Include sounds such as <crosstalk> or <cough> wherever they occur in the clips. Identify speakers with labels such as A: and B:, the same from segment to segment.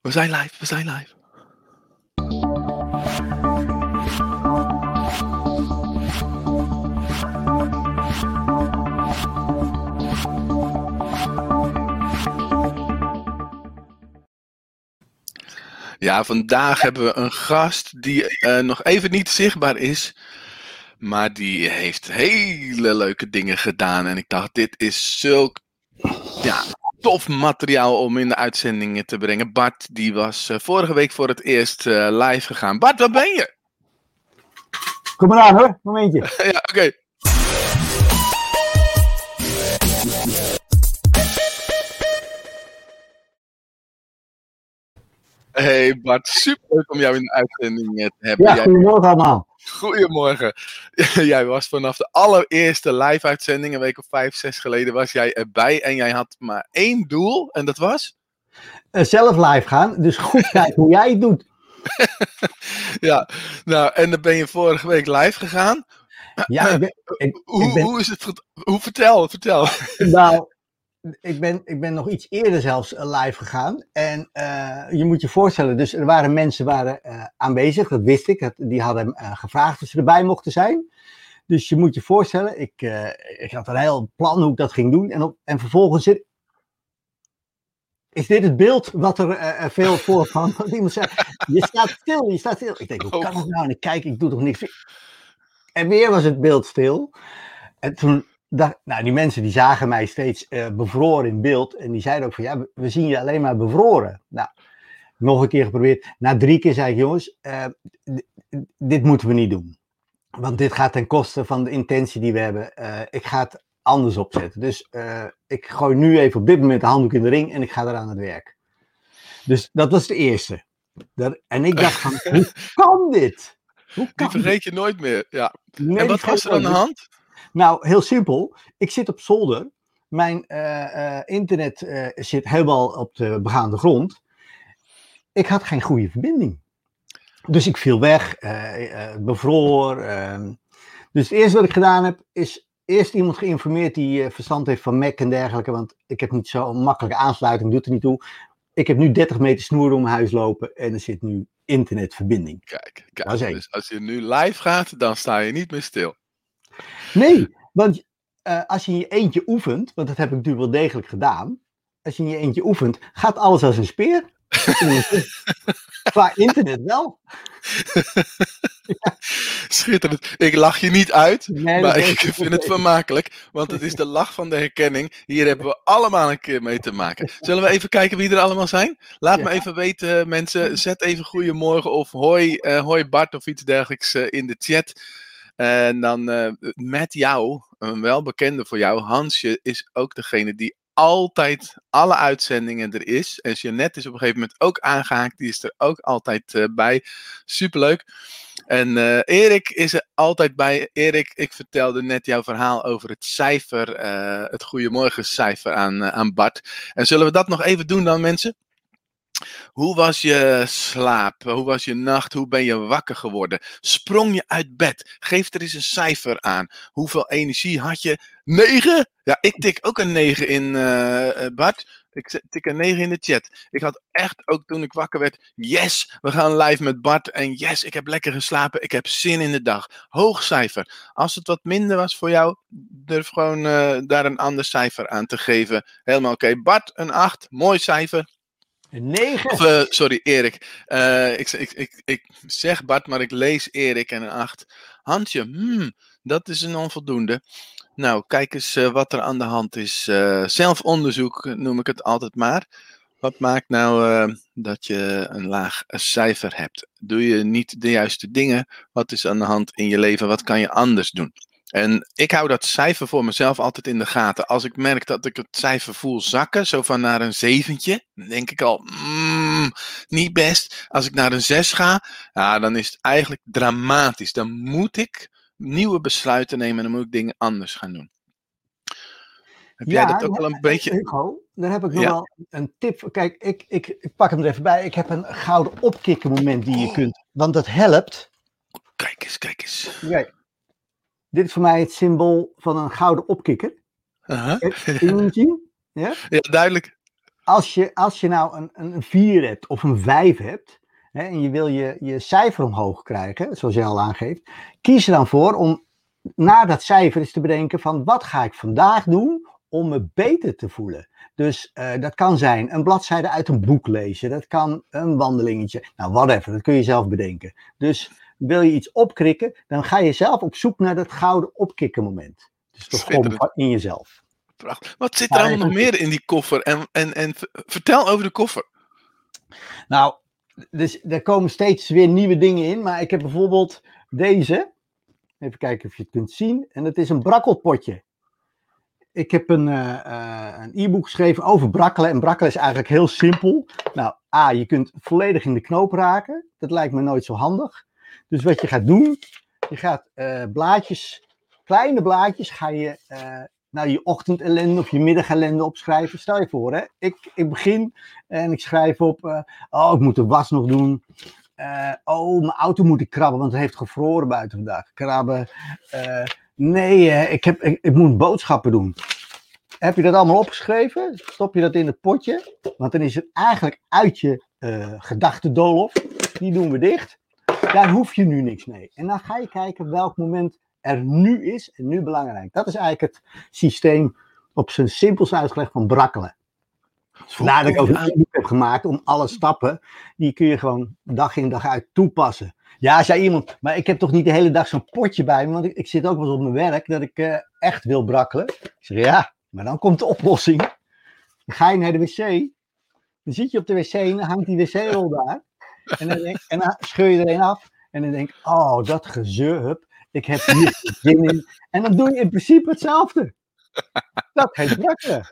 A: We zijn live, we zijn live. Ja, vandaag hebben we een gast die eh, nog even niet zichtbaar is. Maar die heeft hele leuke dingen gedaan. En ik dacht, dit is zulk ja, tof materiaal om in de uitzendingen te brengen. Bart, die was eh, vorige week voor het eerst eh, live gegaan. Bart, waar ben je?
B: Kom maar aan hoor, momentje. <laughs>
A: ja, oké. Hey Bart, super leuk om jou in de uitzending eh, te hebben.
B: Ja, goedemorgen allemaal.
A: Goedemorgen. <laughs> Jij was vanaf de allereerste live-uitzending, een week of vijf, zes geleden, was jij erbij. En jij had maar één doel, en dat was?
B: Eh, zelf live gaan, dus goed <laughs> kijken hoe jij het doet. <laughs>
A: Ja, nou, en dan ben je vorige week live gegaan.
B: Ja, ik ben, ik,
A: Hoe,
B: ik ben,
A: hoe is het? Hoe, vertel, vertel.
B: nou, ik ben, ik ben nog iets eerder zelfs eh, live gegaan. En eh, je moet je voorstellen, dus er waren mensen waren, eh, aanwezig, dat wist ik. Dat, die hadden gevraagd of ze erbij mochten zijn. Dus je moet je voorstellen, ik, ik had een heel plan hoe ik dat ging doen. En, op, en vervolgens zit, is dit het beeld wat er veel <laughs> voorkwam? Want iemand zei, je staat stil, je staat stil. Ik denk, hoe kan dat nou? En ik kijk, ik doe toch niks. En weer was het beeld stil. En toen dacht, nou, die mensen die zagen mij steeds eh, bevroren in beeld. En die zeiden ook van, ja, we- zien je alleen maar bevroren. Nou, nog een keer geprobeerd. Na drie keer zei ik, jongens, eh, dit moeten we niet doen. Want dit gaat ten koste van de intentie die we hebben. Eh, ik ga het anders opzetten. Dus ik gooi nu even op dit moment de handdoek in de ring en ik ga eraan het werk. Dus dat was de eerste. Dat, en ik dacht van, <laughs> hoe kan dit? Hoe
A: Die
B: kan
A: vergeet je nooit meer. Ja.
B: Nee,
A: en
B: die
A: wat was er aan de hand?
B: Nou, heel simpel. Ik zit op zolder. Mijn eh, eh, internet eh, zit helemaal op de begaande grond. Ik had geen goede verbinding. Dus ik viel weg, bevroor. ehm. Dus het eerste wat ik gedaan heb, is eerst iemand geïnformeerd die verstand heeft van Mac en dergelijke. Want ik heb niet zo'n makkelijke aansluiting, doet er niet toe. Ik heb nu 30 meter snoer om mijn huis lopen en er zit nu internetverbinding.
A: Kijk, kijk. Dus als je nu live gaat, dan sta je niet meer stil.
B: Nee, want eh, als je in je eentje oefent, want dat heb ik natuurlijk wel degelijk gedaan. Als je in je eentje oefent, gaat alles als een speer. <laughs> Qua internet wel. <laughs>
A: Schitterend. Ik lach je niet uit,
B: Nee,
A: maar ik vind het vermakelijk. Want het is de lach van de herkenning. Hier hebben we allemaal een keer mee te maken. Zullen we even kijken wie er allemaal zijn? Laat
B: Ja.
A: me even weten, mensen. Zet even goedemorgen of hoi, eh, hoi Bart of iets dergelijks eh, in de chat. En dan eh, met jou, een welbekende voor jou, Hansje, is ook degene die altijd alle uitzendingen er is. En Jeannette is op een gegeven moment ook aangehaakt. Die is er ook altijd eh, bij. Superleuk. En eh, Erik is er altijd bij. Erik, ik vertelde net jouw verhaal over het cijfer, eh, het Goedemorgen cijfer aan, aan Bart. En zullen we dat nog even doen dan, mensen? Hoe was je slaap? Hoe was je nacht? Hoe ben je wakker geworden? Sprong je uit bed? Geef er eens een cijfer aan. Hoeveel energie had je? 9? Ja, ik tik ook een 9 in, eh, eh, Bart. Ik tik een 9 in de chat. Ik had echt ook toen ik wakker werd. Yes, we gaan live met Bart. En yes, ik heb lekker geslapen. Ik heb zin in de dag. Hoog cijfer. Als het wat minder was voor jou, durf gewoon eh, daar een ander cijfer aan te geven. Helemaal oké. Bart, een 8. Mooi cijfer.
B: Een negen.
A: Of, eh, sorry, Erik. Eh, ik, ik, ik, ik zeg Bart, maar ik lees Erik en een 8. Hansje, hmm, dat is een onvoldoende. Nou, kijk eens eh, wat er aan de hand is. Zelfonderzoek noem ik het altijd maar. Wat maakt nou dat je een laag cijfer hebt? Doe je niet de juiste dingen? Wat is aan de hand in je leven? Wat kan je anders doen? En ik hou dat cijfer voor mezelf altijd in de gaten. Als ik merk dat ik het cijfer voel zakken, zo van naar een zeventje, dan denk ik al, mm, niet best. Als ik naar een zes ga, ja, dan is het eigenlijk dramatisch. Dan moet ik nieuwe besluiten nemen en dan moet ik dingen anders gaan doen. Heb jij dat ook wel een beetje...
B: Hugo, daar heb ik nog
A: Ja.
B: wel een tip. Kijk, ik, ik, ik pak hem er even bij. Ik heb een gouden opkikken moment die je
A: Oh.
B: kunt. Want dat helpt.
A: Kijk eens, kijk eens.
B: Kijk, dit is voor mij het symbool van een gouden opkikker.
A: Aha. <laughs>
B: Kun je hem zien? Ja?
A: Ja, duidelijk.
B: als je, als je nou een, een 4 hebt of een 5 hebt, hè, en je wil je, je cijfer omhoog krijgen, zoals je al aangeeft, kies er dan voor om na dat cijfer eens te bedenken van wat ga ik vandaag doen om me beter te voelen. Dus uh, dat kan zijn een bladzijde uit een boek lezen, dat kan een wandelingetje, nou whatever, dat kun je zelf bedenken. Dus wil je iets opkrikken, dan ga je zelf op zoek naar dat gouden opkikken moment. Dus toch gewoon in jezelf.
A: Prachtig. Wat zit er allemaal nog meer in die koffer? En, en, en vertel over de koffer.
B: Nou, dus er komen steeds weer nieuwe dingen in. Maar ik heb bijvoorbeeld deze. Even kijken of je het kunt zien. En het is een brakkelpotje. Ik heb een, uh, een e-book geschreven over brakkelen. En brakkelen is eigenlijk heel simpel. Nou, A, je kunt volledig in de knoop raken. Dat lijkt me nooit zo handig. Dus wat je gaat doen, je gaat uh, blaadjes, kleine blaadjes, ga je nou, je ochtendellende of je middagellende opschrijven. Stel je voor, hè? Ik, ik begin en ik schrijf op, uh, oh, ik moet de was nog doen. Uh, oh, mijn auto moet ik krabben, want het heeft gevroren buiten vandaag. Krabben. Uh, nee, ik, heb, ik, ik, moet boodschappen doen. Heb je dat allemaal opgeschreven? Stop je dat in het potje? Want dan is het eigenlijk uit je gedachtendolof. Die doen we dicht. Daar hoef je nu niks mee. En dan ga je kijken welk moment er nu is en nu belangrijk. Dat is eigenlijk het systeem op zijn simpelste uitgelegd van brakkelen. Vandaar dat ik ook een boek heb gemaakt om alle stappen, die kun je gewoon dag in dag uit toepassen. Ja, zei iemand, maar ik heb toch niet de hele dag zo'n potje bij me, want ik, ik zit ook wel eens op mijn werk dat ik uh, echt wil brakkelen. Ik zeg, ja, maar dan komt de oplossing. Dan ga je naar de wc, dan zit je op de wc en dan hangt die wc-rol daar. En dan, denk, en dan scheur je er een af en dan denk ik, oh, dat gezeur, ik heb hier zin in. En dan doe je in principe hetzelfde. Dat heet brakkelen.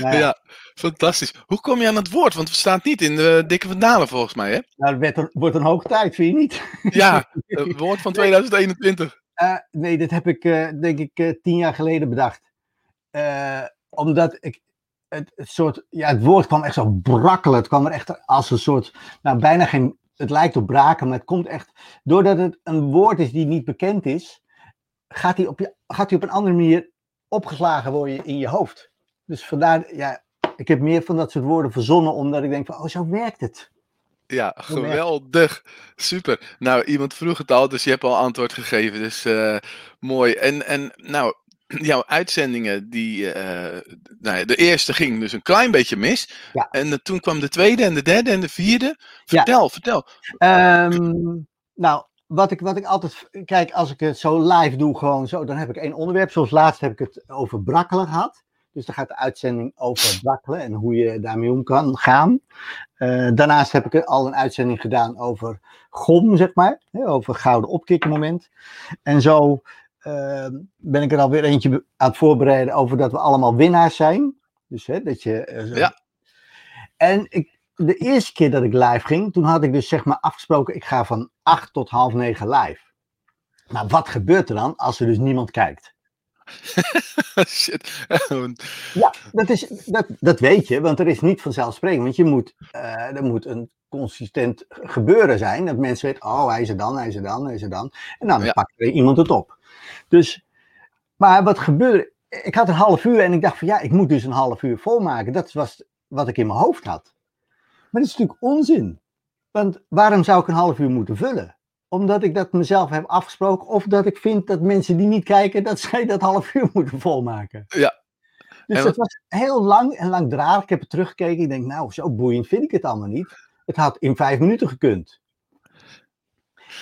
A: Nou ja. fantastisch. Hoe kom je aan het woord? Want we staan niet in de dikke vandalen volgens mij, hè?
B: Nou, het wordt een hoge tijd, vind je niet?
A: Ja, het woord van <laughs> 2021.
B: Uh, eh, nee, dat heb ik uh, denk ik uh, tien jaar geleden bedacht. omdat ik, het, het, soort, ja, het woord kwam echt zo brakkelen. Het kwam er echt als een soort, nou bijna geen het lijkt op braken, maar het komt echt. Doordat het een woord is die niet bekend is, gaat hij op, je, gaat hij op een andere manier opgeslagen worden in je hoofd. Dus vandaar, ja, ik heb meer van dat soort woorden verzonnen, omdat ik denk van, oh, zo werkt het.
A: Ja, geweldig. Super. Nou, iemand vroeg het al, dus je hebt al antwoord gegeven. Dus uh, mooi. En, en nou, <clears throat> jouw uitzendingen, die, uh, nou de eerste ging dus een klein beetje mis. Ja. En toen kwam de tweede en de derde en de vierde. Vertel, vertel.
B: Um, nou, wat ik, wat ik altijd, kijk, als ik het zo live doe, gewoon zo, dan heb ik één onderwerp. Zoals laatst heb ik het over brakkelen gehad. Dus dan gaat de uitzending over brakkelen en hoe je daarmee om kan gaan. Uh, daarnaast heb ik al een uitzending gedaan over gom, zeg maar. Hè, over gouden opkikkenmoment. En zo Ehm, ben ik er alweer eentje aan het voorbereiden over dat we allemaal winnaars zijn. Dus hè, dat je.
A: Uh, ja.
B: En ik, de eerste keer dat ik live ging, toen had ik dus zeg maar afgesproken, ik ga van 8 tot half 9 live. Maar wat gebeurt er dan als er dus niemand kijkt? <laughs>
A: Shit.
B: ja, dat, is, dat, dat weet je, want er is niet vanzelfsprekend. Want je moet, uh, er moet een consistent gebeuren zijn. Dat mensen weten, oh, hij is er dan, hij is er dan, hij is er dan. En dan ja. pakt er iemand het op. Dus, maar wat gebeurde? Ik had een half uur en ik dacht van ja, ik moet dus een half uur volmaken. Dat was wat ik in mijn hoofd had. Maar dat is natuurlijk onzin. Want waarom zou ik een half uur moeten vullen? Omdat ik dat mezelf heb afgesproken of dat ik vind dat mensen die niet kijken, dat zij dat half uur <laughs> moeten volmaken.
A: Ja.
B: Dus dat was heel lang en langdradig. Ik heb het teruggekeken. Ik denk, nou, zo boeiend vind ik het allemaal niet. Het had in vijf minuten gekund.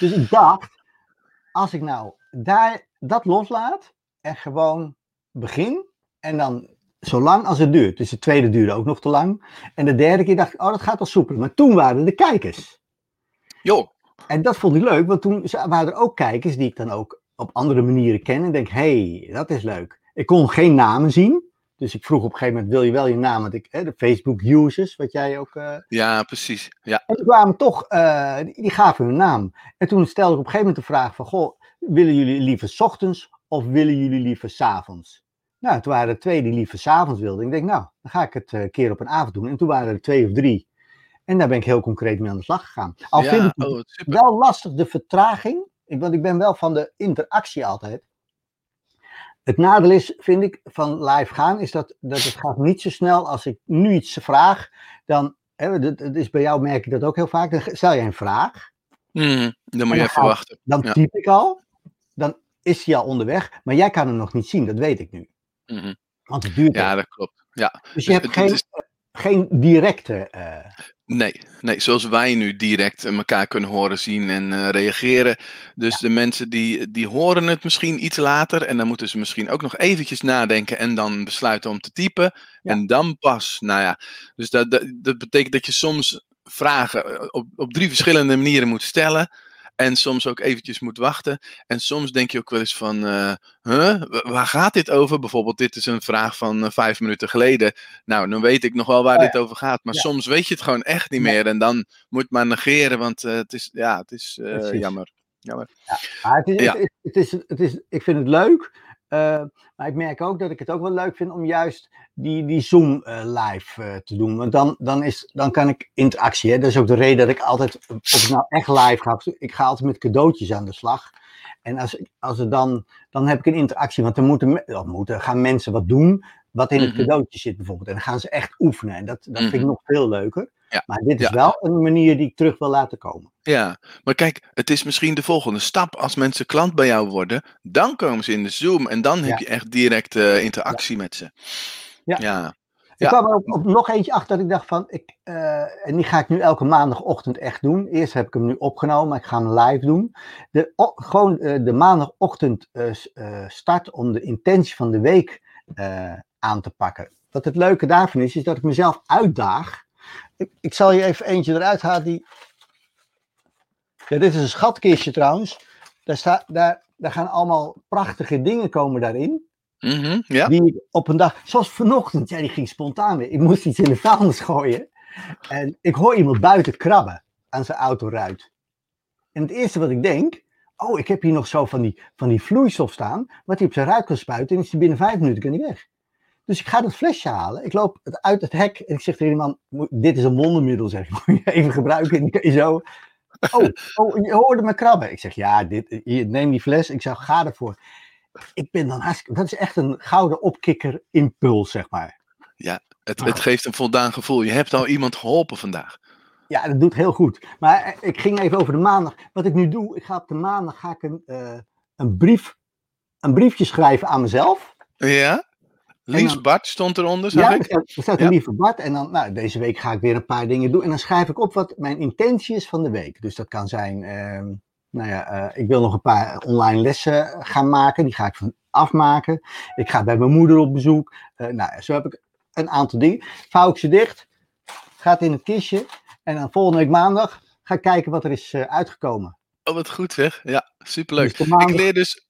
B: Dus ik dacht, als ik nou daar dat loslaat en gewoon begin en dan zo lang als het duurt. Dus de tweede duurde ook nog te lang. En de derde keer dacht ik, oh dat gaat wel soepel. Maar toen waren de kijkers.
A: Jo.
B: En dat vond ik leuk, want toen waren er ook kijkers die ik dan ook op andere manieren ken. En denk, hé, hey, dat is leuk. Ik kon geen namen zien. Dus ik vroeg op een gegeven moment, wil je wel je naam? Want ik, hè, de Facebook users, wat jij ook... Uh...
A: Ja, precies. Ja.
B: En die kwamen toch, uh, die, die, gaven hun naam. En toen stelde ik op een gegeven moment de vraag van, goh, willen jullie liever s ochtends of willen jullie liever s avonds? Nou, toen waren er twee die liever s avonds wilden. Ik denk, nou, dan ga ik het een eh, keer op een avond doen. En toen waren er twee of drie. En daar ben ik heel concreet mee aan de slag gegaan. Al vind ik het oh, wel lastig, de vertraging. Want ik ben wel van de interactie altijd. Het nadeel is, vind ik, van live gaan, is dat, dat het gaat niet zo snel als ik nu iets vraag. Dan, hè, het is bij jou merk ik dat ook heel vaak. Dan stel je een vraag.
A: Mhm, Dan moet je even wachten.
B: Dan
A: Ja.
B: typ ik al. Dan is hij al onderweg. Maar jij kan hem nog niet zien, dat weet ik nu.
A: Mhm.
B: Want het duurt
A: Ja, dat klopt. Ja.
B: Dus je hebt
A: het-
B: geen,
A: is-
B: geen directe... eh,
A: Nee, nee, zoals wij nu direct elkaar kunnen horen, zien en eh, reageren. Dus de mensen die, die horen het misschien iets later en dan moeten ze misschien ook nog eventjes nadenken en dan besluiten om te typen.
B: Ja.
A: En dan pas, nou ja, dus dat, dat, dat betekent dat je soms vragen eh, op, op drie verschillende manieren moet stellen. En soms ook eventjes moet wachten. En soms denk je ook wel eens van, eh, huh, Wa- waar gaat dit over? Bijvoorbeeld, dit is een vraag van eh, vijf minuten geleden. Nou, dan weet ik nog wel waar
B: Oh ja.
A: dit over gaat. Maar
B: Ja.
A: soms weet je het gewoon echt niet meer. En dan moet maar negeren, want eh, het is, ja, het is jammer. jammer.
B: Maar het is,
A: Ja.
B: het is, het is, het is, ik vind het leuk. Eh, maar ik merk ook dat ik het ook wel leuk vind om juist die, die Zoom eh, live eh, te doen. Want dan, dan, is, dan kan ik interactie. Hè? Dat is ook de reden dat ik altijd, of ik nou echt live ga, ik ga altijd met cadeautjes aan de slag. En als, als er dan, dan heb ik een interactie. Want dan moeten, of moeten gaan mensen wat doen wat in het
A: Mhm.
B: cadeautje zit bijvoorbeeld. En dan gaan ze echt oefenen. En dat, dat vind ik
A: Mhm.
B: nog veel leuker.
A: Ja.
B: Maar dit is
A: Ja.
B: wel een manier die ik terug wil laten komen.
A: Ja, maar kijk, het is misschien de volgende stap. Als mensen klant bij jou worden, dan komen ze in de Zoom en dan heb
B: Ja.
A: je echt direct eh, interactie met ze.
B: Ja.
A: ja.
B: Ik kwam er op, op nog eentje achter dat ik dacht van, ik, eh, en die ga ik nu elke maandagochtend echt doen. Eerst heb ik hem nu opgenomen, maar ik ga hem live doen. De, o- gewoon eh, de maandagochtend start om de intentie van de week aan te pakken. Wat het leuke daarvan is, is dat ik mezelf uitdaag. Ik, ik zal je even eentje eruit halen die... Ja, dit is een schatkistje trouwens. Daar, sta, daar, daar gaan allemaal prachtige dingen komen daarin.
A: Mhm, ja.
B: Die ik op een dag, zoals vanochtend, ja, die ging spontaan weer. Ik moest iets in de vuilnis gooien. En ik hoor iemand buiten krabben aan zijn autoruit. En het eerste wat ik denk, oh, ik heb hier nog zo van die, van die vloeistof staan, wat hij op zijn ruit kan spuiten en is hij binnen vijf minuten kan hij weg. Dus ik ga dat flesje halen. Ik loop het uit het hek en ik zeg tegen die man, "Moet- dit is een wondermiddel, zeg ik. <laughs> Moet je even gebruiken? En zo... Oh, oh, je hoorde me krabben. Ik zeg, ja, dit, neem die fles. Ik zeg, ga ervoor. Ik ben dan hartstikke... Dat is echt een gouden opkikker impuls, zeg maar.
A: Het, het geeft een voldaan gevoel. Je hebt al iemand geholpen vandaag.
B: Ja, dat doet heel goed. Maar eh, ik ging even over de maandag. Wat ik nu doe, ik ga op de maandag ga ik een, eh, een, brief, een briefje schrijven aan mezelf.
A: Ja? Lies Bart stond eronder, zag
B: Ja, er
A: ik.
B: staat, er staat een lieve Bart. En dan, nou, deze week ga ik weer een paar dingen doen. En dan schrijf ik op wat mijn intentie is van de week. Dus dat kan zijn, ehm, nou ja, eh, ik wil nog een paar online lessen gaan maken. Die ga ik van afmaken. Ik ga bij mijn moeder op bezoek. Eh, nou, zo heb ik een aantal dingen. Vouw ik ze dicht. Gaat in het kistje. En dan volgende week maandag ga ik kijken wat er is eh, uitgekomen.
A: Oh, wat goed zeg. Ja, superleuk.
B: Dus maandag-
A: Ik leer dus,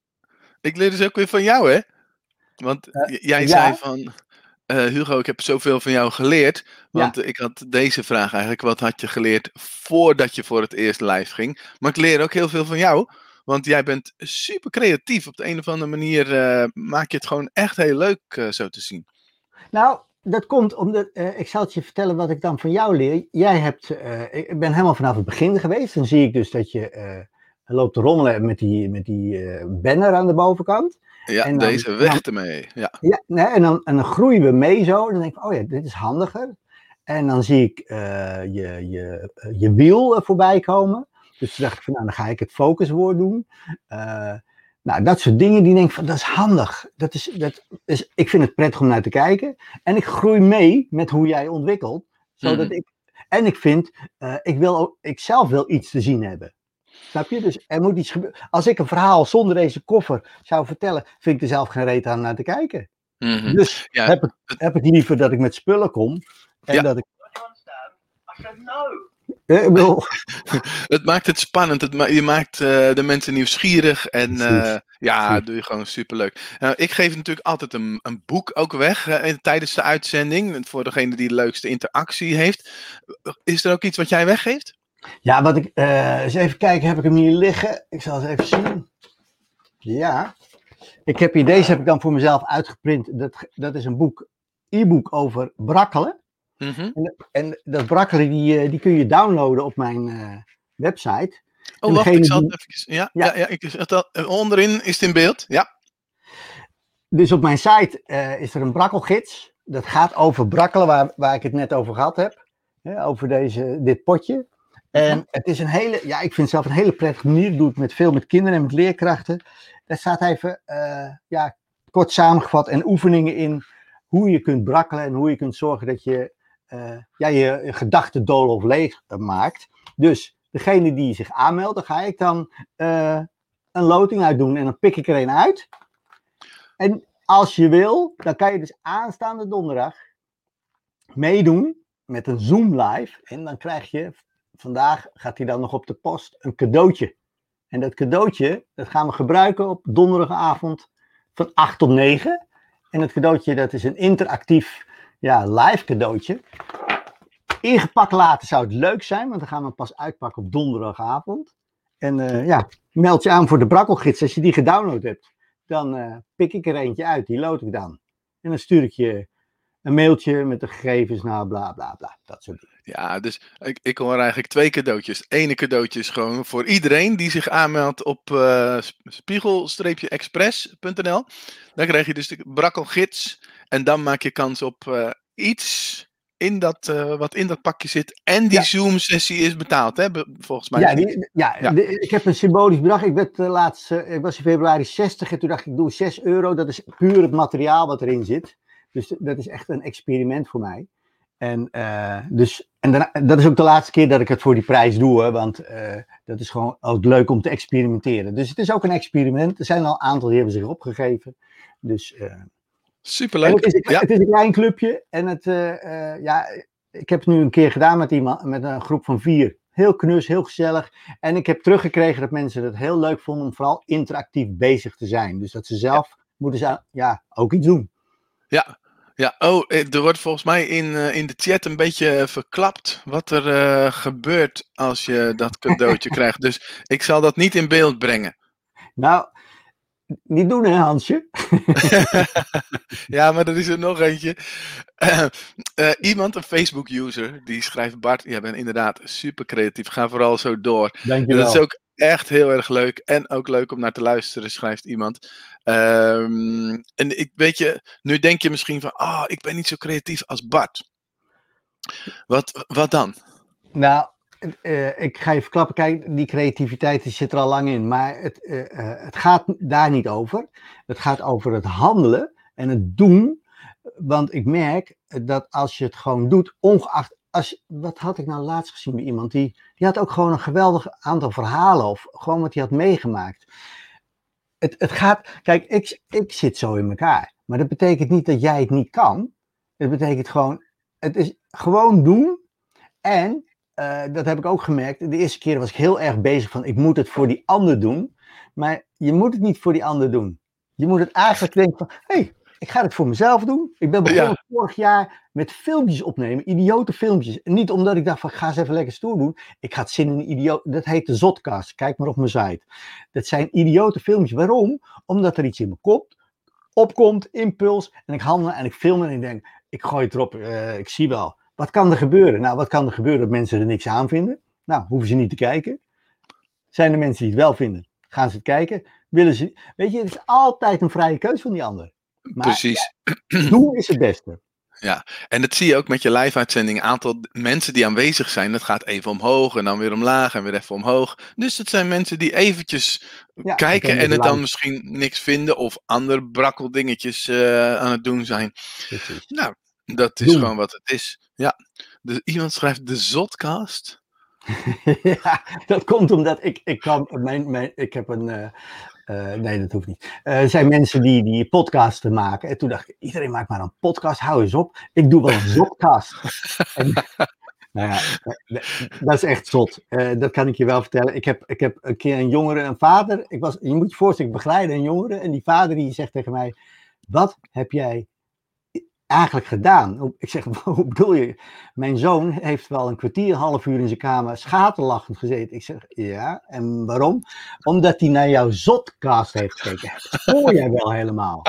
A: ik leer dus ook weer van jou, hè? Want
B: Eh,
A: jij
B: ja.
A: zei van, eh, Hugo, ik heb zoveel van jou geleerd. Want ik had deze vraag eigenlijk, wat had je geleerd voordat je voor het eerst live ging? Maar ik leer ook heel veel van jou. Want jij bent super creatief. Op de een of andere manier eh, maak je het gewoon echt heel leuk zo te zien.
B: Nou, dat komt omdat, ik zal het je vertellen wat ik dan van jou leer. Jij hebt, ik ben helemaal vanaf het begin geweest. Dan zie ik dus dat je loopt te rommelen met die, met die banner aan de bovenkant.
A: Ja,
B: En dan-
A: deze weg ermee. Ja.
B: Ja, nee, en, dan, en dan groeien we mee zo. En dan denk ik, oh ja, dit is handiger. En dan zie ik eh, je, je, eh, je wiel voorbij komen. Dus toen dacht ik van, nou, dan ga ik het focuswoord doen. Eh, nou, dat soort dingen die denk ik van, dat is handig. Dat is, dat is, ik vind het prettig om naar te kijken. En ik groei mee met hoe jij ontwikkelt. Zodat
A: Mhm.
B: ik, en ik vind, eh, ik, wil ook, ik zelf wil iets te zien hebben. Snap je? Dus er moet iets gebeuren. Als ik een verhaal zonder deze koffer zou vertellen, vind ik er zelf geen reet aan naar te kijken.
A: Mhm.
B: Dus
A: Ja,
B: heb, ik, heb ik liever dat ik met spullen kom. En
A: Ja.
B: dat ik.
C: No.
B: Eh, <laughs>
A: Het maakt het spannend. Het ma- je maakt eh, de mensen nieuwsgierig. En eh, ja, dat doe je gewoon superleuk. Nou, ik geef natuurlijk altijd een, een boek ook weg eh, tijdens de uitzending. Voor degene die de leukste interactie heeft. Is er ook iets wat jij weggeeft?
B: Ja, wat ik. eh, eens even kijken, heb ik hem hier liggen? Ik zal het even zien. Ja. Ik heb hier, deze heb ik dan voor mezelf uitgeprint. Dat, dat is een boek, e-book over brakkelen.
A: Mhm.
B: En, en dat brakkelen, die, eh, die kun je downloaden op mijn eh, website.
A: Oh, wacht, ik zal het even... Ja,
B: Ja.
A: ja. Ja, ik dat, onderin is het in beeld. Ja.
B: dus op mijn site is er een brakkelgids. Dat gaat over brakkelen, waar, waar ik het net over gehad heb. Hè, over deze, dit potje. En het is een hele, ja, ik vind het zelf een hele prettige manier. Ik doe het met veel met kinderen en met leerkrachten. Daar staat even, eh, ja, kort samengevat en oefeningen in hoe je kunt brakkelen en hoe je kunt zorgen dat je eh, ja, je gedachten dol of leeg eh, maakt. Dus degene die zich aanmeldt, daar ga ik dan een loting uit doen en dan pik ik er een uit. En als je wil, dan kan je dus aanstaande donderdag meedoen met een Zoom live. En dan krijg je, vandaag gaat hij dan nog op de post, een cadeautje. En dat cadeautje, dat gaan we gebruiken op donderdagavond van 8 tot 9. En het cadeautje, dat is een interactief ja, live cadeautje. Ingepakt laten zou het leuk zijn, want dan gaan we pas uitpakken op donderdagavond. En eh, ja, meld je aan voor de brakkelgids. Als je die gedownload hebt, dan eh, pik ik er eentje uit. Die lood ik dan. En dan stuur ik je een mailtje met de gegevens, nou bla bla bla. Dat soort dingen.
A: Ja, dus ik, ik hoor eigenlijk twee cadeautjes. Ene cadeautje is gewoon voor iedereen die zich aanmeldt op uh, spiegel-express.nl. Dan krijg je dus de brakkelgids. En dan maak je kans op uh, iets in dat, uh, wat in dat pakje zit. En die
B: Ja.
A: Zoom-sessie is betaald, hè? volgens mij.
B: Ja, die, ja,
A: Ja.
B: de- ik heb een symbolisch bedrag. Ik, werd, laatst, ik was in februari 60 en toen dacht ik, ik doe 6 euro. Dat is puur het materiaal wat erin zit. Dus dat is echt een experiment voor mij. En, uh, dus, en daarna, dat is ook de laatste keer dat ik het voor die prijs doe. Hè, want uh, dat is gewoon ook leuk om te experimenteren. Dus het is ook een experiment. Er zijn al een aantal die hebben zich opgegeven. Dus, uh,
A: Superleuk.
B: Het is, een,
A: ja.
B: het is een klein clubje. En het, ja, ik heb het nu een keer gedaan met, iemand, met een groep van vier. Heel knus, heel gezellig. En ik heb teruggekregen dat mensen het heel leuk vonden om vooral interactief bezig te zijn. Dus dat ze zelf ja. moeten ze, ja, ook iets doen.
A: Ja, ja, oh, er wordt volgens mij in, uh, in de chat een beetje verklapt wat er uh, gebeurt als je dat cadeautje <laughs> krijgt. Dus ik zal dat niet in beeld brengen.
B: Nou, niet doen hè Hansje? <laughs>
A: ja, maar er is er nog eentje. Uh, <clears throat> iemand, een Facebook-user, die schrijft Bart, je bent inderdaad super creatief. Ga vooral zo door.
B: Dankjewel.
A: Dat is ook echt heel erg leuk. En ook leuk om naar te luisteren, schrijft iemand. Um, en ik weet je, nu denk je misschien van, ah, oh, ik ben niet zo creatief als Bart. Wat, wat dan?
B: Nou, uh, ik ga je verklappen, kijk, die creativiteit die zit er al lang in. Maar het, uh, uh, het gaat daar niet over. Het gaat over het handelen en het doen. Want ik merk dat als je het gewoon doet, ongeacht. Als, wat had ik nou laatst gezien bij iemand? Die, die had ook gewoon een geweldig aantal verhalen. Of gewoon wat hij had meegemaakt. Het, het gaat. Kijk, ik, ik zit zo in elkaar. Maar dat betekent niet dat jij het niet kan. Het betekent gewoon. Het is gewoon doen. En uh, dat heb ik ook gemerkt. De eerste keer was ik heel erg bezig van ik moet het voor die ander doen. Maar je moet het niet voor die ander doen. Je moet het eigenlijk denken van hé, hey, ik ga het voor mezelf doen. Ik ben begonnen ja. vorig jaar met filmpjes opnemen, idiote filmpjes. En niet omdat ik dacht van ga eens even lekker stoer doen. Ik ga het zin in idioot. Dat heet de Zotcast. Kijk maar op mijn site. Dat zijn idiote filmpjes. Waarom? Omdat er iets in mijn kop opkomt, impuls. En ik handel en ik film en ik denk, ik gooi het erop. Uh, ik zie wel. Wat kan er gebeuren? Nou, wat kan er gebeuren dat mensen er niks aan vinden? Nou, hoeven ze niet te kijken. Zijn er mensen die het wel vinden? Gaan ze het kijken? Willen ze... Weet je, het is altijd een vrije keus van die ander.
A: Maar, Precies. <clears throat>
B: Ja, doen is het beste.
A: Ja, en dat zie je ook met je live-uitzending. Aantal mensen die aanwezig zijn, dat gaat even omhoog en dan weer omlaag en weer even omhoog. Dus dat zijn mensen die eventjes ja, kijken en het dan misschien niks vinden of andere brakkeldingetjes uh, aan het doen zijn.
B: Precies.
A: Nou, dat is doen. gewoon wat het is. Ja, dus iemand schrijft de Zotcast. <laughs>
B: ja, dat komt omdat ik, ik kan, mijn, mijn, ik heb een, uh, uh, nee dat hoeft niet. Uh, er zijn mensen die, die podcasten maken en toen dacht ik, iedereen maakt maar een podcast, hou eens op. Ik doe wel een <laughs> Zotcast. en, nou ja, dat is echt zot. dat kan ik je wel vertellen. Ik heb, ik heb een keer een jongere, een vader, ik was, je moet je voorstellen, ik begeleide een jongere en die vader die zegt tegen mij, wat heb jij eigenlijk gedaan? Ik zeg, <laughs> hoe bedoel je? Mijn zoon heeft wel een kwartier, een half uur in zijn kamer schaterlachend gezeten. Ik zeg, ja, en waarom? Omdat hij naar jouw zotcast heeft gekeken. Hoor jij wel helemaal?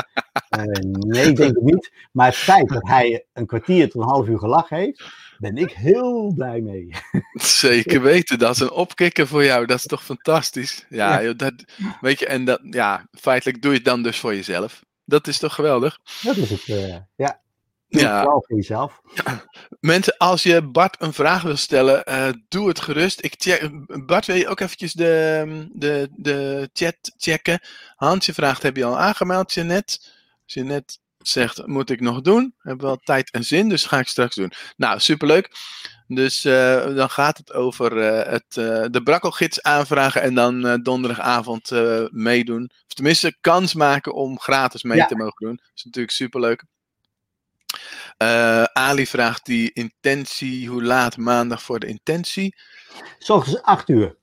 B: Uh, nee, ik denk het niet. Maar het feit dat hij een kwartier tot een half uur gelachen heeft, ben ik heel blij mee. <laughs>
A: Zeker weten, dat is een opkikker voor jou. Dat is toch fantastisch? Ja, ja. Dat, weet je, en dat, ja, feitelijk doe je het dan dus voor jezelf. Dat is toch geweldig?
B: Dat is het, eh, ja.
A: Ja,
B: voor jezelf.
A: mensen, als je Bart een vraag wil stellen, eh, doe het gerust. Ik check, Bart, wil je ook eventjes de, de, de chat checken? Hansje vraagt, heb je al aangemeld, Jeannette? Als je net zegt, moet ik nog doen? Hebben we wel tijd en zin, dus ga ik straks doen. Nou, superleuk. Dus eh, dan gaat het over eh, het, de brakkelgids aanvragen en dan donderdagavond meedoen. Of tenminste, kans maken om gratis mee
B: Ja.
A: te mogen doen. Dat is natuurlijk superleuk. Eh, Ali vraagt die intentie, hoe laat maandag voor de intentie?
B: S ochtends 8 uur.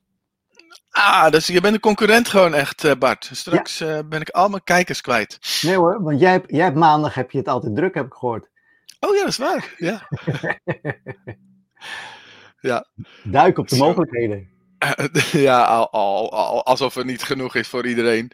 A: Ah, dus je bent een concurrent gewoon echt, eh, Bart. Straks eh, ben ik al mijn kijkers kwijt.
B: Nee hoor, want jij, hebt- jij hebt maandag heb je het altijd druk, heb ik gehoord.
A: Oh ja, dat is waar. Ja. <laughs>
B: Duik op de
A: Zo.
B: mogelijkheden. <laughs>
A: ja, al, al, al- alsof er niet genoeg is voor iedereen.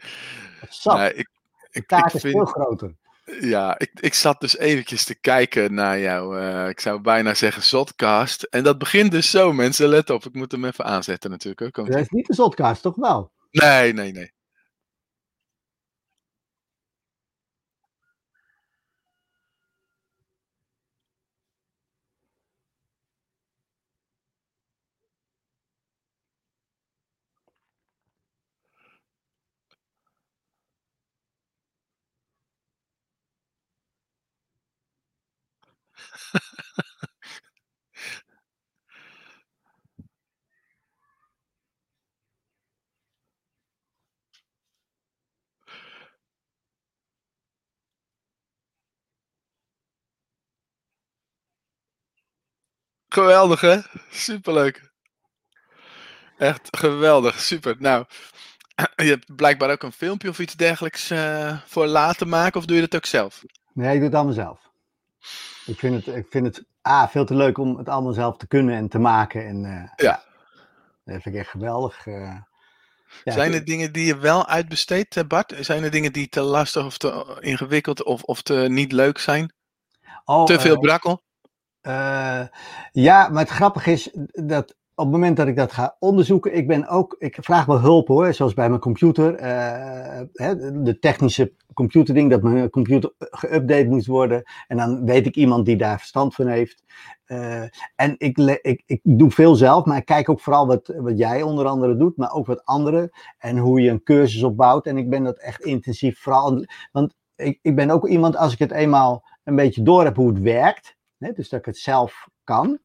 B: Sap,
A: Nee, ik,
B: de
A: ik,
B: taart
A: ik
B: is
A: vind-
B: veel groter.
A: Ja, ik, ik zat dus eventjes te kijken naar jou. eh, ik zou bijna zeggen Zotcast. En dat begint dus zo, mensen. Let op, ik moet hem even aanzetten natuurlijk. Hoor. Komt
B: Dat is niet de zotkaart, toch wel?
A: Nee, nee, nee. <laughs> Geweldig, hè? Superleuk. Echt geweldig, super. Nou, <clears throat> je hebt blijkbaar ook een filmpje of iets dergelijks eh, voor laten maken, of doe je dat ook zelf?
B: Nee, ik doe het allemaal zelf. Ik vind het, ik vind het ah, veel te leuk om het allemaal zelf te kunnen en te maken. En, eh,
A: Ja.
B: Dat vind ik echt geweldig. eh. Ja,
A: Zijn
B: ik-
A: er dingen die je wel uitbesteedt, eh, Bart? Zijn er dingen die te lastig of te ingewikkeld of, of te niet leuk zijn?
B: oh,
A: Te veel
B: eh,
A: brakkel?
B: Ja, maar het grappige is dat op het moment dat ik dat ga onderzoeken, ik ben ook, ik vraag wel hulp hoor, zoals bij mijn computer, eh, hè, de technische computerding, dat mijn computer geüpdate moet worden. En dan weet ik iemand die daar verstand van heeft. Eh, en ik, ik, ik doe veel zelf, maar ik kijk ook vooral wat, wat jij onder andere doet, maar ook wat anderen. En hoe je een cursus opbouwt. En ik ben dat echt intensief, vooral, want ik, ik ben ook iemand, als ik het eenmaal een beetje door heb hoe het werkt, hè, dus dat ik het zelf kan,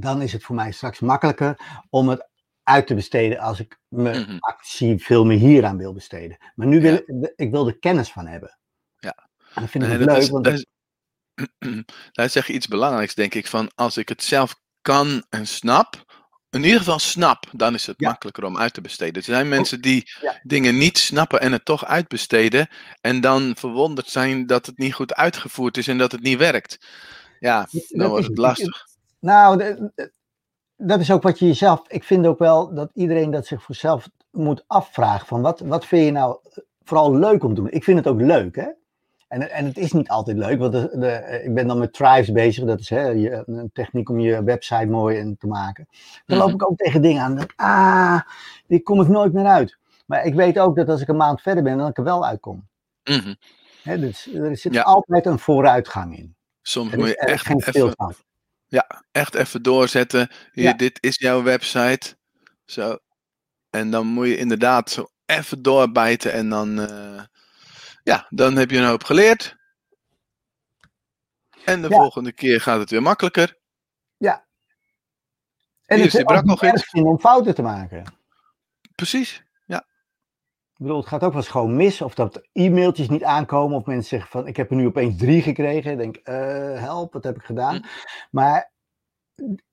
B: dan is het voor mij straks makkelijker om het uit te besteden als ik mijn actie veel meer hieraan wil besteden. Maar nu wil ik, ik wil er kennis van hebben.
A: Ja.
B: En dat vind ik
A: Nee,
B: leuk,
A: is-
B: want
A: dat is- <clears throat> Daar zeg je iets belangrijks, denk ik. Van als ik het zelf kan en snap, in ieder geval snap, dan is het
B: Ja.
A: makkelijker om uit te besteden. Er zijn mensen die
B: Ja.
A: dingen niet snappen en het toch uitbesteden. En dan verwonderd zijn dat het niet goed uitgevoerd is en dat het niet werkt. Ja,
B: Dat
A: dan wordt het. lastig.
B: Nou, de- de- dat is ook wat je jezelf. Ik vind ook wel dat iedereen dat zich voor zichzelf moet afvragen: van wat, wat vind je nou vooral leuk om te doen? Ik vind het ook leuk, hè? En, en het is niet altijd leuk, want de, de, ik ben dan met Tribes bezig. Dat is hè, je, een techniek om je website mooi en te maken. Dan loop
A: Mhm.
B: ik ook tegen dingen aan. Dat, ah, die kom ik nooit meer uit. Maar ik weet ook dat als ik een maand verder ben, dan ik er wel uitkom.
A: Mhm.
B: Hè, dus er zit
A: Ja.
B: altijd een vooruitgang in.
A: Soms
B: Er
A: moet je echt
B: geen
A: even,
B: stilstand.
A: echt even doorzetten. Hier,
B: Ja.
A: dit is jouw website. Zo. En dan moet je inderdaad zo even doorbijten en dan, eh, ja, dan heb je een hoop geleerd. En de
B: Ja.
A: volgende keer gaat het weer makkelijker.
B: En
A: Hier
B: het
A: is
B: ook erg om fouten te maken.
A: Precies.
B: Ik bedoel, het gaat ook wel eens gewoon mis. Of dat e-mailtjes niet aankomen. Of mensen zeggen van, ik heb er nu opeens drie gekregen. Ik denk, eh, help, wat heb ik gedaan?
A: Hm.
B: Maar,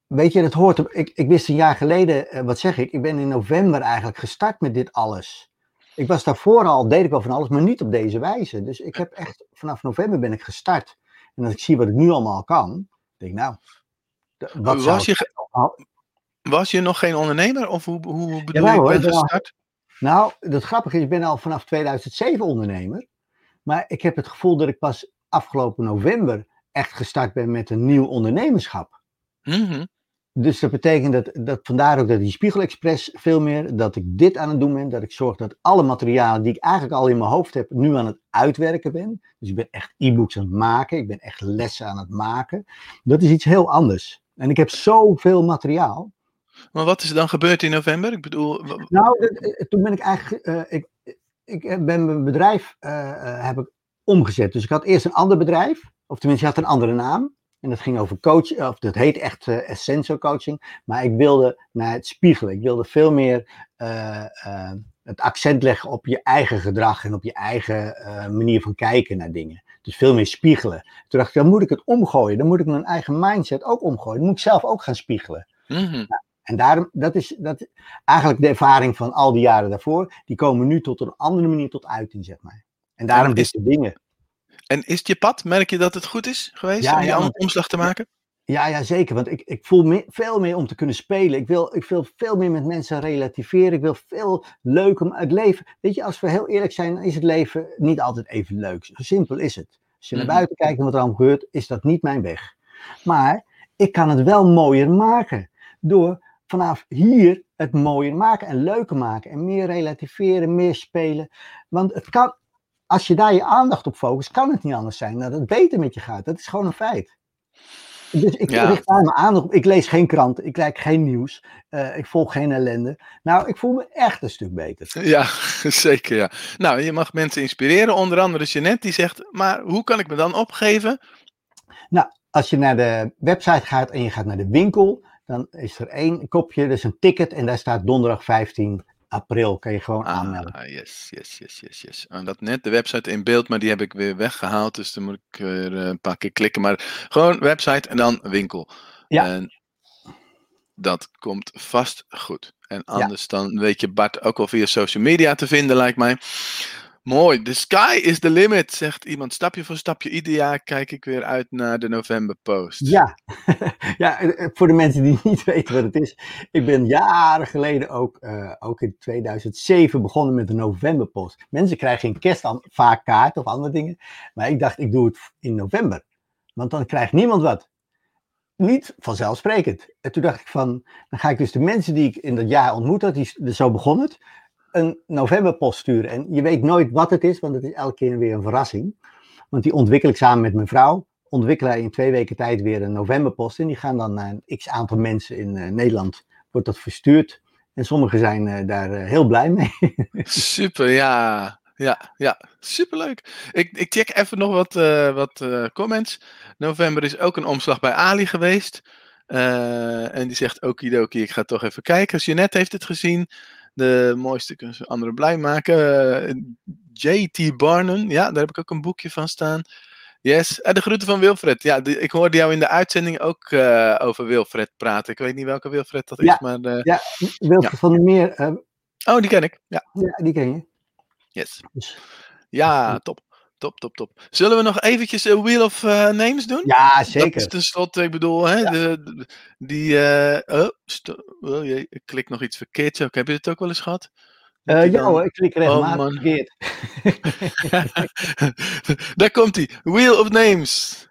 B: weet je, dat hoort... Ik, ik wist een jaar geleden, eh, wat zeg ik? Ik ben in november eigenlijk gestart met dit alles. Ik was daarvoor al, deed ik wel van alles, maar niet op deze wijze. Dus ik heb echt, vanaf november ben ik gestart. En als ik zie wat ik nu allemaal kan, denk ik, nou... Wat zou
A: Was je, was je nog geen ondernemer? Of hoe, hoe bedoel
B: hoor,
A: ik
B: ik
A: ben gestart?
B: Nou, het grappige is, ik ben al vanaf 2007 ondernemer. Maar ik heb het gevoel dat ik pas afgelopen november echt gestart ben met een nieuw ondernemerschap.
A: Mhm.
B: Dus dat betekent dat, dat vandaar ook dat die Spiegel Express veel meer, dat ik dit aan het doen ben, dat ik zorg dat alle materialen die ik eigenlijk al in mijn hoofd heb, nu aan het uitwerken ben. Dus ik ben echt e-books aan het maken, ik ben echt lessen aan het maken. Dat is iets heel anders. En ik heb zoveel materiaal.
A: Maar wat is er dan gebeurd in november? Ik bedoel...
B: Nou, eh, toen ben ik eigenlijk, uh, ik, ik ben mijn bedrijf uh, heb ik omgezet. Dus ik had eerst een ander bedrijf, of tenminste, je had een andere naam. En dat ging over coaching, of dat heet echt uh, Coaching. Maar ik wilde naar het spiegelen. Ik wilde veel meer uh, uh, het accent leggen op je eigen gedrag en op je eigen manier van kijken naar dingen. Dus veel meer spiegelen. Toen dacht ik, dan moet ik het omgooien. Dan moet ik mijn eigen mindset ook omgooien. Dan moet ik zelf ook gaan spiegelen.
A: Mm -hmm.
B: nou, en daarom, dat is dat, eigenlijk de ervaring van al die jaren daarvoor. Die komen nu tot een andere manier tot uiting, zeg maar. En daarom dit soort dingen.
A: En is het je pad? Merk je dat het goed is geweest
B: Ja,
A: om die
B: ja, want-
A: omslag te maken?
B: Ja, ja, zeker. Want ik, ik voel me, veel meer om te kunnen spelen. Ik wil, ik wil veel meer met mensen relativeren. Ik wil veel leuk om het leven. Weet je, als we heel eerlijk zijn, dan is het leven niet altijd even leuk. Zo simpel is het. Als je naar
A: Mhm.
B: buiten kijkt en wat er allemaal gebeurt, is dat niet mijn weg. Maar ik kan het wel mooier maken. Door vanaf hier het mooier maken en leuker maken. En meer relativeren, meer spelen. Want het kan, als je daar je aandacht op focust, kan het niet anders zijn dat het beter met je gaat. Dat is gewoon een feit. Dus ik
A: Ja.
B: richt daar mijn aandacht op. Ik lees geen kranten, ik kijk geen nieuws, eh, ik volg geen ellende. Nou, ik voel me echt een stuk beter.
A: Ja, <laughs> zeker ja. Nou, je mag mensen inspireren. Onder andere Jeanette die zegt, maar hoe kan ik me dan opgeven?
B: Als je naar de website gaat en je gaat naar de winkel, dan is er één kopje, dat is een ticket en daar staat donderdag 15 april. Kan je gewoon aanmelden.
A: Ah, yes, yes, yes, yes, yes. En dat net de website in beeld, maar die heb ik weer weggehaald. Dus dan moet ik weer eh, een paar keer klikken. Maar gewoon website en dan winkel.
B: Ja.
A: En dat komt vast goed. En anders dan weet je Bart ook wel via social media te vinden, lijkt mij. Mooi. The sky is the limit, zegt iemand. Stapje voor stapje. Ieder jaar kijk ik weer uit naar de november post.
B: Ja. <laughs> ja, eh, voor de mensen die <laughs> niet weten wat het is. Ik ben jaren geleden ook, eh, ook in 2007 begonnen met de novemberpost. Mensen krijgen in kerst dan vaak kaart of andere dingen. Maar ik dacht, ik doe het in november. Want dan krijgt niemand wat. Niet vanzelfsprekend. En toen dacht ik van, dan ga ik dus de mensen die ik in dat jaar ontmoet had, die, zo begon het, een novemberpost sturen. En je weet nooit wat het is, want het is elke keer weer een verrassing. Want die ontwikkel ik samen met mijn vrouw. Ontwikkelen in twee weken tijd weer een novemberpost. En die gaan dan naar een x aantal mensen in eh, Nederland. Wordt dat verstuurd. En sommigen zijn eh, daar eh, heel blij mee. <laughs>
A: Super, ja. Ja, ja, superleuk. Ik, ik check even nog wat, eh, wat eh, comments. November is ook een omslag bij Ali geweest. Eh, en die zegt okidoki, ik ga toch even kijken. Jeanette heeft het gezien. De mooiste kunnen ze anderen blij maken. Eh, JT Barnum, ja, daar heb ik ook een boekje van staan. Yes, en de groeten van Wilfred. Ja, die- ik hoorde jou in de uitzending ook eh, over Wilfred praten. Ik weet niet welke Wilfred dat is, maar... eh,
B: ja, Wilfred
A: Ja.
B: van der Meer, eh,
A: Oh, die ken ik. Ja,
B: ja, die ken je.
A: yes.
B: Dus,
A: Ja, top. Top, top, top. Zullen we nog eventjes een Wheel of eh, Names doen?
B: ja,
A: Dat is
B: zeker.
A: tenslotte, ik bedoel, hè, de, de- die... eh, oh, oh jee, ik klik nog iets verkeerds. Ook, heb je het ook wel eens gehad?
B: Eh
A: die
B: ja hoor, ik klik regelmatig
A: man.
B: verkeerd. <laughs>
A: Daar komt hij. Wheel of Names.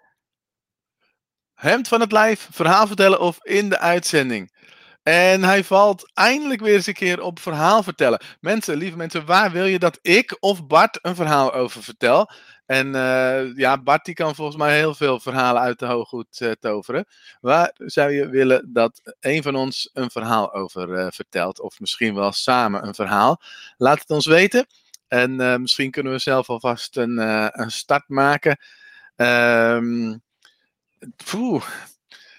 A: Hemd van het lijf, verhaal vertellen of in de uitzending. En hij valt eindelijk weer eens een keer op verhaal vertellen. Mensen, lieve mensen, waar wil je dat ik of Bart een verhaal over vertel? En eh, ja, Bart die kan volgens mij heel veel verhalen uit de hooghoed eh, toveren. Waar zou je willen dat een van ons een verhaal over eh, vertelt? Of misschien wel samen een verhaal? Laat het ons weten. En misschien kunnen we zelf alvast een, een start maken. Poeh.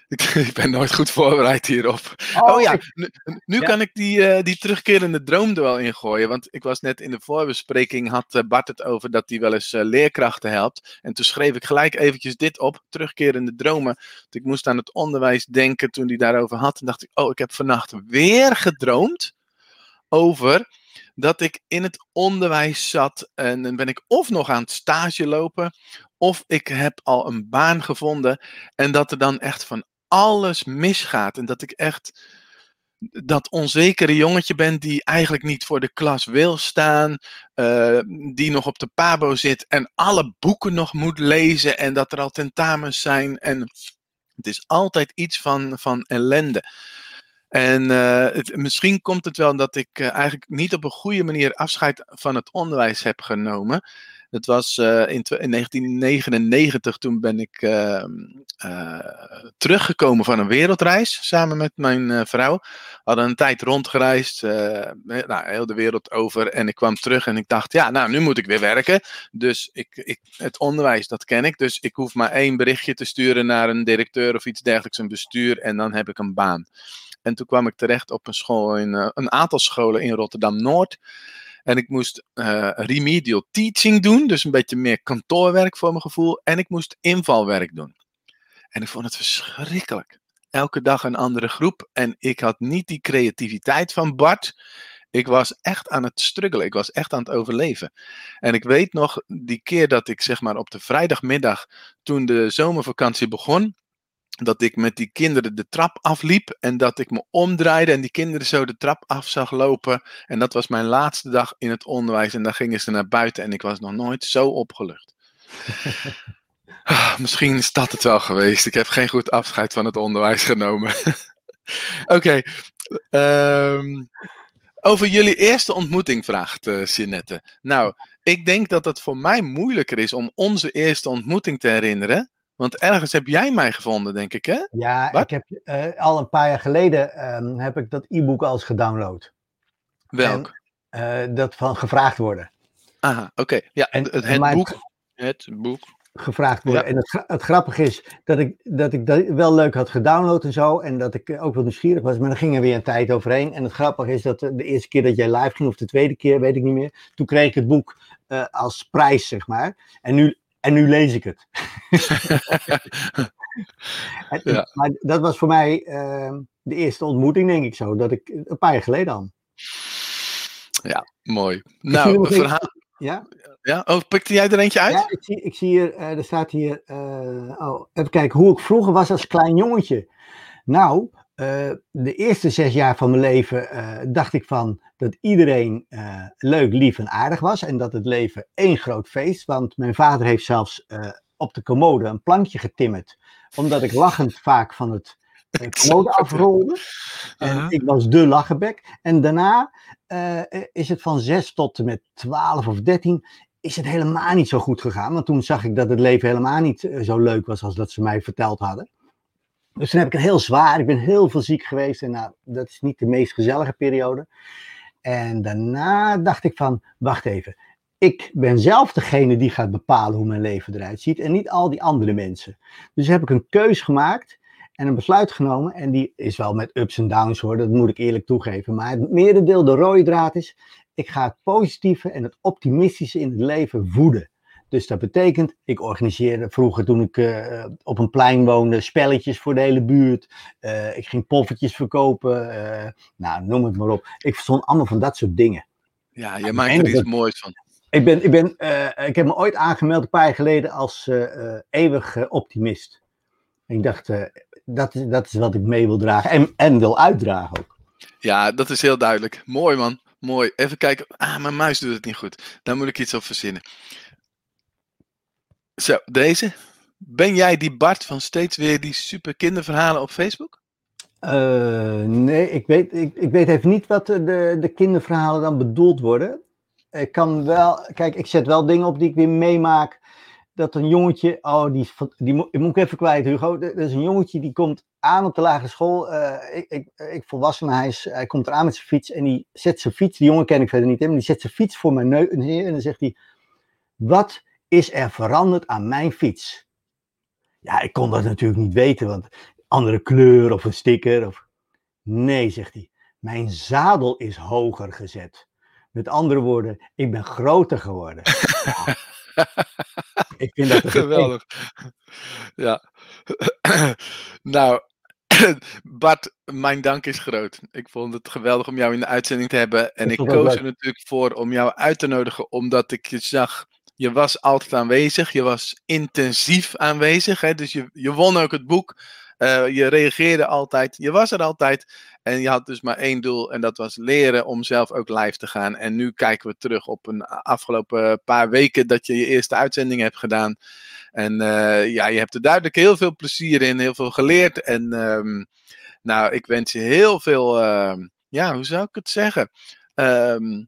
A: Ik, <laughs> ik ben nooit goed voorbereid hierop. Oh, ja,
B: ik-
A: nu, nu
B: Ja.
A: kan ik die, eh, die terugkerende droom er wel ingooien. Want ik was net in de voorbespreking, had eh, Bart het over dat hij wel eens eh, leerkrachten helpt. En toen schreef ik gelijk eventjes dit op, terugkerende dromen. Want ik moest aan het onderwijs denken toen hij daarover had. En dacht ik, oh, ik heb vannacht weer gedroomd over dat ik in het onderwijs zat. En dan ben ik of nog aan het stage lopen, of ik heb al een baan gevonden. En dat er dan echt van alles misgaat. En dat ik echt dat onzekere jongetje ben die eigenlijk niet voor de klas wil staan. eh, die nog op de pabo zit en alle boeken nog moet lezen. En dat er al tentamens zijn. En Het is altijd iets van, van ellende. En eh, misschien komt het wel dat ik eh, eigenlijk niet op een goede manier afscheid van het onderwijs heb genomen. Het was eh, in, twe- in 1999, toen ben ik ehm, eh, teruggekomen van een wereldreis samen met mijn eh, vrouw. We hadden een tijd rondgereisd, nou, heel de wereld over. En ik kwam terug en ik dacht, ja, nou, nu moet ik weer werken. Dus ik, ik, het onderwijs, dat ken ik. Dus ik hoef maar één berichtje te sturen naar een directeur of iets dergelijks, een bestuur. En dan heb ik een baan. En toen kwam ik terecht op een school in een aantal scholen in Rotterdam Noord. En ik moest eh, remedial teaching doen, dus een beetje meer kantoorwerk voor mijn gevoel. En ik moest invalwerk doen. En ik vond het verschrikkelijk. Elke dag een andere groep. En ik had niet die creativiteit van Bart. Ik was echt aan het struggelen. Ik was echt aan het overleven. En ik weet nog die keer dat ik zeg maar op de vrijdagmiddag, toen de zomervakantie begon, dat ik met die kinderen de trap afliep en dat ik me omdraaide en die kinderen zo de trap af zag lopen. En dat was mijn laatste dag in het onderwijs en dan gingen ze naar buiten en ik was nog nooit zo opgelucht. <laughs> Ah, Misschien is dat het wel geweest. Ik heb geen goed afscheid van het onderwijs genomen. <laughs> Oké. ehm, over jullie eerste ontmoeting vraagt uh, Jeanette. Nou, ik denk dat het voor mij moeilijker is om onze eerste ontmoeting te herinneren. Want ergens heb jij mij gevonden, denk ik, hè?
B: Ja, ik heb eh, al een paar jaar geleden ehm, heb ik dat e-book al eens gedownload.
A: Welk?
B: Eh, dat van gevraagd worden.
A: Aha, oké. Ja,
B: En-
A: het, het boek. Het boek.
B: Gevraagd worden.
A: Ja.
B: En het, het grappige is dat ik, dat ik dat wel leuk had gedownload en zo. En dat ik eh, ook wel nieuwsgierig was. Maar dan ging er weer een tijd overheen. En het grappige is dat de eerste keer dat jij live ging, of de tweede keer, weet ik niet meer. Toen kreeg ik het boek als prijs, zeg maar. En nu, en nu lees ik het. <laughs> En-
A: Ja.
B: Maar dat was voor mij ehm, de eerste ontmoeting, denk ik zo. Dat ik een paar jaar geleden al.
A: Mooi.
B: zie er
A: Nou, verhaal.
B: Ja?
A: Ja? Oh, pikte jij er eentje uit?
B: Ja, ik zie, ik zie hier, eh, er staat hier, eh, oh, even kijken, hoe ik vroeger was als klein jongetje. Nou, eh, de eerste zes jaar van mijn leven eh, dacht ik van dat iedereen eh, leuk, lief en aardig was. En dat het leven één groot feest, want mijn vader heeft zelfs op de commode een plankje getimmerd. Omdat ik lachend vaak van het <laughs> commode afrolde. En
A: Uh-huh.
B: ik was de lachenbek. En daarna is het van 6 tot en met 12 of 13 is het helemaal niet zo goed gegaan. Want toen zag ik dat het leven helemaal niet zo leuk was als dat ze mij verteld hadden. Dus toen heb ik het heel zwaar. Ik ben heel veel ziek geweest. En nou, dat is niet de meest gezellige periode. En daarna dacht ik van, wacht even. Ik ben zelf degene die gaat bepalen hoe mijn leven eruit ziet. En niet al die andere mensen. Dus heb ik een keus gemaakt en een besluit genomen. En die is wel met ups en downs hoor, dat moet ik eerlijk toegeven. Maar het merendeel, de rode draad is, ik ga het positieve en het optimistische in het leven voeden. Dus dat betekent, ik organiseerde vroeger toen ik eh, op een plein woonde, spelletjes voor de hele buurt. Eh, ik ging poffertjes verkopen, eh, nou noem het maar op. Ik verstond allemaal van dat soort dingen.
A: Ja, je maakt er iets moois van.
B: Ik, ben, ik, ben, ik heb me ooit aangemeld een paar jaar geleden als eeuwig optimist. En ik dacht, dat, is, dat is wat ik mee wil dragen en, en wil uitdragen ook.
A: Ja, dat is heel duidelijk. Mooi man. Mooi. Even kijken. Ah, mijn muis doet het niet goed. Daar moet ik iets op verzinnen. Zo, deze. Ben jij die Bart van steeds weer die super kinderverhalen op Facebook?
B: Eh, nee, ik weet, ik, ik weet even niet wat de, de, de kinderverhalen dan bedoeld worden. Ik kan wel, kijk, ik zet wel dingen op die ik weer meemaak. Dat een jongetje, oh, die, die, moet- moet ik even kwijt, Hugo. Er is een jongetje die komt aan op de lagere school. eh, ik, ik, ik volwassen, hij, is, hij komt eraan met zijn fiets en die zet zijn fiets, die jongen ken ik verder niet, maar die zet zijn fiets voor mijn neus en dan zegt hij, wat is er veranderd aan mijn fiets? Ja, ik kon dat natuurlijk niet weten, want andere kleur of een sticker. Of... Nee, zegt hij. Mijn zadel is hoger gezet. Met andere woorden, ik ben groter geworden. Ja. <laughs> Ik vind dat
A: Geweldig. Ja. <clears throat> nou, <clears throat> Bart, mijn dank is groot. Ik vond het geweldig om jou in de uitzending te hebben. En ik koos er natuurlijk voor om jou uit te nodigen, omdat ik je zag. Je was altijd aanwezig, je was intensief aanwezig. Hè? Dus je, je won ook het boek Eh, je reageerde altijd. Je was er altijd. En je had dus maar één doel. En dat was leren om zelf ook live te gaan. En nu kijken we terug op een afgelopen paar weken dat je je eerste uitzending hebt gedaan. En eh, ja, je hebt er duidelijk heel veel plezier in. Heel veel geleerd. En ehm, nou, ik wens je heel veel. ehm, ja, hoe zou ik het zeggen? Ehm,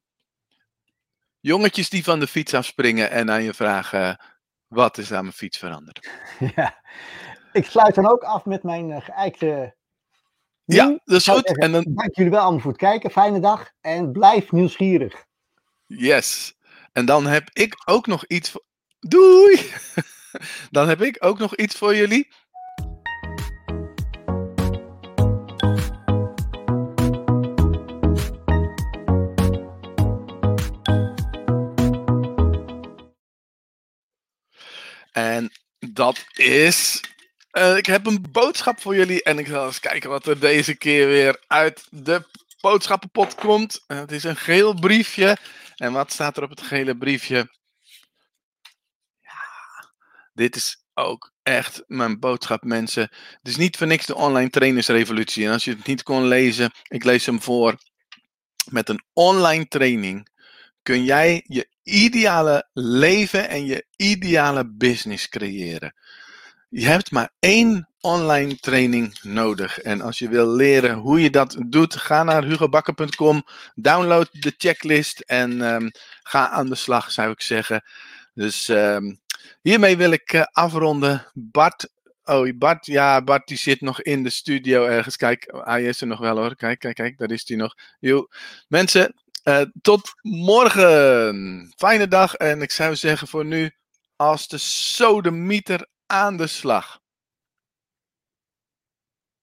A: jongetjes die van de fiets afspringen en aan je vragen: wat is aan mijn fiets veranderd? <laughs>
B: Ja. Ik sluit dan ook af met mijn uh, geëikte.
A: Ja, dat is goed. En dan,
B: Dank jullie wel allemaal voor het kijken. Fijne dag en blijf nieuwsgierig.
A: yes. En dan heb ik ook nog iets. Voor... Doei! <laughs> dan heb ik ook nog iets voor jullie. En dat is. eh, ik heb een boodschap voor jullie. En ik zal eens kijken wat er deze keer weer uit de boodschappenpot komt. Eh, het is een geel briefje. En wat staat er op het gele briefje? Ja, dit is ook echt mijn boodschap, mensen. Het is niet voor niks de online trainersrevolutie. En als je het niet kon lezen, ik lees hem voor. Met een online training kun jij je ideale leven en je ideale business creëren. Je hebt maar één online training nodig. En als je wil leren hoe je dat doet, ga naar hugobakker.com, download de checklist en ehm, ga aan de slag, zou ik zeggen. Dus ehm, hiermee wil ik eh, afronden. Bart, oh Bart, ja, Bart die zit nog in de studio ergens. Kijk, hij is er nog wel hoor. Kijk, kijk, kijk, daar is hij nog. Yo. Mensen, eh, tot morgen. Fijne dag. En ik zou zeggen voor nu, als de sodemieter aan de slag.